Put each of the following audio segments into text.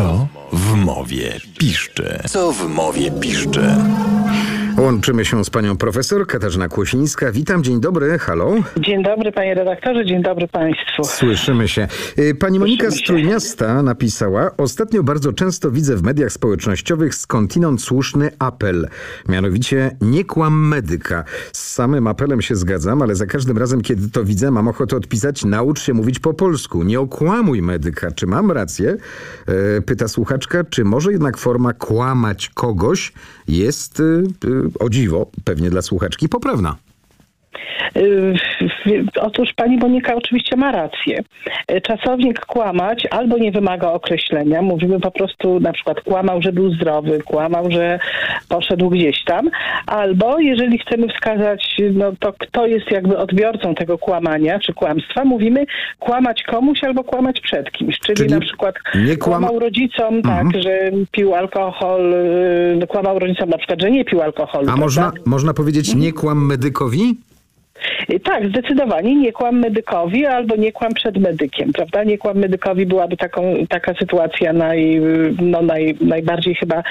Co w mowie piszczy? Co w mowie piszczy? Łączymy się z panią profesor Katarzyna Kłosińska. Witam, dzień dobry, halo. Dzień dobry panie redaktorze, dzień dobry państwu. Słyszymy się. Y, Pani Monika z. Trójmiasta napisała, ostatnio bardzo często widzę w mediach społecznościowych skądinąd słuszny apel. Mianowicie nie kłam medyka. Z samym apelem się zgadzam, ale za każdym razem, kiedy to widzę, mam ochotę odpisać, naucz się mówić po polsku. Nie okłamuj medyka. Czy mam rację? E, Pyta słuchaczka, czy może jednak forma kłamać kogoś jest, y, y, o dziwo, pewnie dla słuchaczki, poprawna. Y, Otóż pani Monika oczywiście ma rację. Y, Czasownik kłamać albo nie wymaga określenia. Mówimy po prostu na przykład kłamał, że był zdrowy, kłamał, że poszedł gdzieś tam. Albo jeżeli chcemy wskazać, no to kto jest jakby odbiorcą tego kłamania czy kłamstwa, mówimy kłamać komuś albo kłamać przed kimś. Czyli, Czyli na przykład nie kłam- kłamał rodzicom, tak, że pił alkohol, y, kłamał rodzicom na przykład, że nie pił alkoholu. A prawda? można, można powiedzieć nie kłam medykowi? Tak, zdecydowanie nie kłam medykowi albo nie kłam przed medykiem, prawda? Nie kłam medykowi byłaby taką, taka sytuacja naj, no, naj, najbardziej chyba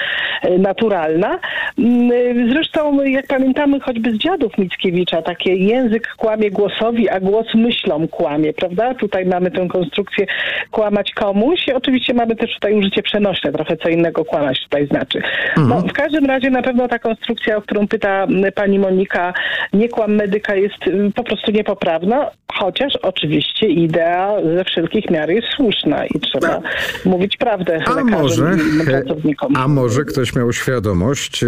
e, naturalna. Mm, Zresztą, jak pamiętamy choćby z dziadów Mickiewicza, takie język kłamie głosowi, a głos myślą kłamie, prawda? Tutaj mamy tę konstrukcję kłamać komuś. Oczywiście mamy też tutaj użycie przenośne, trochę co innego kłamać tutaj znaczy. No, w każdym razie na pewno ta konstrukcja, o którą pyta pani Monika, nie kłam medyka jest po prostu niepoprawna, chociaż oczywiście idea ze wszelkich miar jest słuszna i trzeba mówić prawdę A może, pracownikom. a może ktoś miał świadomość, e,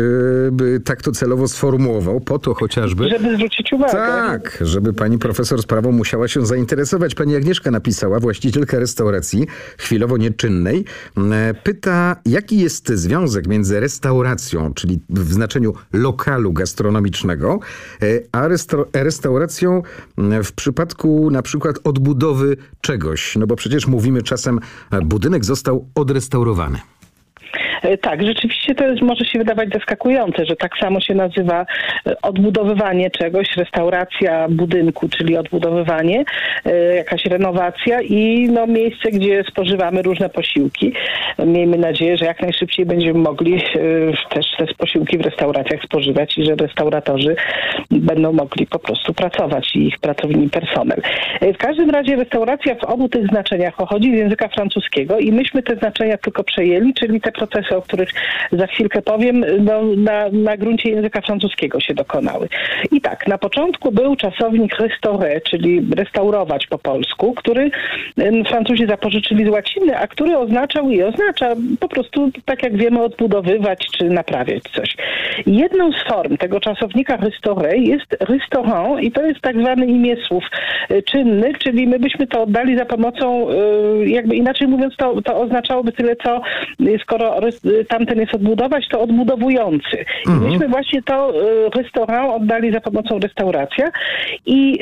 by tak to celowo sformułował, po to chociażby. Żeby zwrócić uwagę. Tak, żeby pani profesor sprawą musiała się zainteresować. Pani Agnieszka napisała, właścicielka restauracji chwilowo nieczynnej, e, pyta, jaki jest związek między restauracją, czyli w znaczeniu lokalu gastronomicznego, a restau- restauracją w przypadku na przykład odbudowy czegoś. No bo przecież mówimy czasem, e, budynek został odrestaurowany. E, Tak, rzeczywiście to jest, może się wydawać zaskakujące, że tak samo się nazywa e, odbudowywanie czegoś, restauracja budynku, czyli odbudowywanie, e, jakaś renowacja i no, miejsce, gdzie spożywamy różne posiłki. Miejmy nadzieję, że jak najszybciej będziemy mogli e, też te posiłki w restauracjach spożywać i że restauratorzy będą mogli po prostu pracować i ich pracowni personel. W każdym razie restauracja w obu tych znaczeniach pochodzi z języka francuskiego i myśmy te znaczenia tylko przejęli, czyli te procesy, o których za chwilkę powiem, no, na, na gruncie języka francuskiego się dokonały. I tak, na początku był czasownik restauré, czyli restaurować po polsku, który Francuzi zapożyczyli z łaciny, a który oznaczał i oznacza po prostu, tak jak wiemy, odbudowywać czy naprawiać coś. Jedną z form tego czasownika restauré jest restaurant i to jest tak zwany imię słów y, czynny, czyli my byśmy to oddali za pomocą, y, jakby inaczej mówiąc, to, to oznaczałoby tyle, co y, skoro tamten jest odbudować, to odbudowujący. I myśmy właśnie to y, restaurant oddali za pomocą restauracja i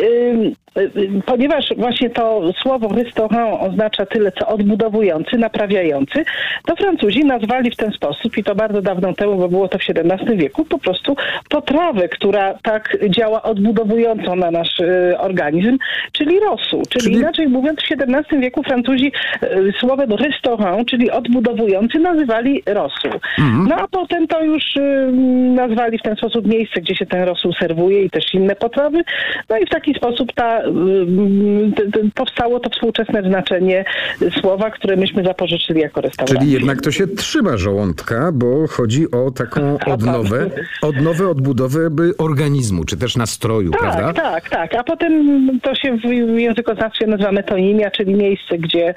ponieważ właśnie to słowo restaurant oznacza tyle, co odbudowujący, naprawiający, to Francuzi nazwali w ten sposób i to bardzo dawno temu, bo było to w XVII wieku, po prostu potrawę, która tak działa odbudowująco na nasz y, organizm, czyli rosół. Czyli, Czyli- inaczej mówiąc, w XVII wieku Francuzi y, słowem restaurant, czyli odbudowujący, nazywali rosół. No a potem to już y, nazwali w ten sposób miejsce, gdzie się ten rosół serwuje i też inne potrawy. No i w taki sposób ta, y, y, t- powstało to współczesne znaczenie słowa, które myśmy zapożyczyli jako restauracja. Czyli jednak to się trzyma żołądka, bo chodzi o taką odnowę, odnowę, odbudowę organizmu, czy też nastroju, Tak, prawda? tak, tak. A potem to się w językoznawstwie nazywa metonimia, czyli miejsce, gdzie,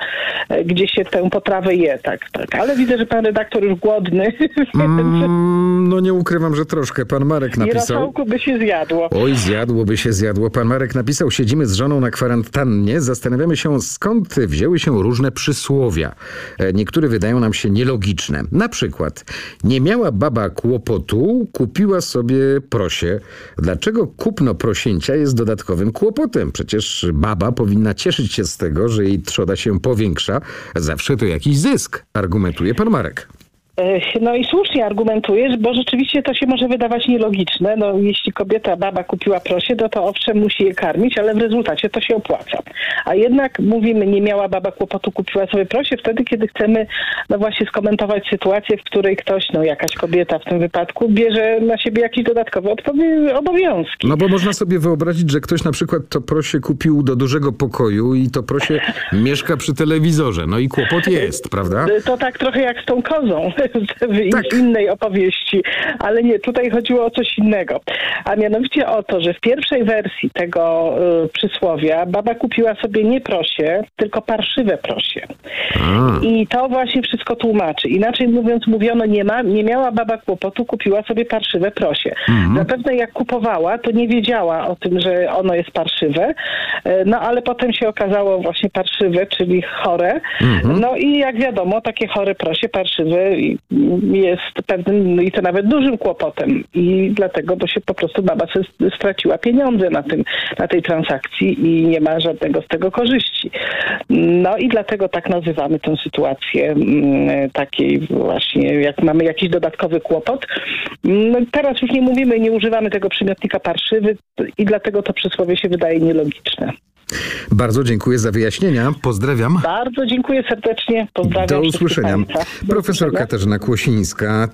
gdzie się tę potrawę je. Tak, tak. Ale widzę, że pan redaktor już głodny. Mm, no nie ukrywam, że troszkę. Pan Marek napisał. rosołku by się zjadło. Oj, zjadłoby się, zjadło. Pan Marek napisał, siedzimy z żoną na kwarantannie, zastanawiamy się, skąd wzięły się różne przysłowia. E, Niektóre wydają nam się nielogiczne. Na przykład, nie miała baba kłopotu, kupiła sobie prosie. Dlaczego kupno prosięcia jest dodatkowym kłopotem? Przecież baba powinna cieszyć się z tego, że jej trzoda się powiększa. Zawsze to jakiś zysk, argumentuje pan Marek. E, No i słusznie argumentujesz, bo rzeczywiście to się może wydawać nielogiczne. No, jeśli kobieta, baba kupiła prosie, no to owszem musi je karmić, ale w rezultacie to się opłaca. A jednak mówimy, nie miała baba kłopotu, kupiła sobie prosie wtedy, kiedy chcemy no właśnie skomentować sytuację, w której ktoś, no jakaś kobieta w tym wypadku, bierze na siebie jakieś dodatkowe obowiązki. No bo można sobie wyobrazić, że ktoś na przykład to prosie kupił do dużego pokoju i to prosie mieszka przy telewizorze. No i kłopot jest, prawda? To tak trochę jak z tą kozą w Tak. innej opowieści, ale nie, tutaj chodziło o coś innego. A mianowicie o to, że w pierwszej wersji tego y, przysłowia baba kupiła sobie nie prosie, tylko parszywe prosie. A. I to właśnie wszystko tłumaczy. Inaczej mówiąc, mówiono, nie, ma, nie miała baba kłopotu, kupiła sobie parszywe prosie. Zapewne jak kupowała, to nie wiedziała o tym, że ono jest parszywe, e, no ale potem się okazało właśnie parszywe, czyli chore. No i jak wiadomo, takie chore prosie, parszywe jest pewnym, no i to nawet dużym kłopotem. I dlatego, bo się po prostu baba straciła pieniądze na, tym, na tej transakcji i nie ma żadnego z tego korzyści. No i dlatego tak nazywamy tę sytuację mm, takiej właśnie, jak mamy jakiś dodatkowy kłopot. No, teraz już nie mówimy, nie używamy tego przymiotnika parszywy i dlatego to przysłowie się wydaje nielogiczne. Bardzo dziękuję za wyjaśnienia. Pozdrawiam. Bardzo dziękuję serdecznie. Pozdrawiam Do usłyszenia. Profesor usłyszenia. Katarzyna Kłosińska,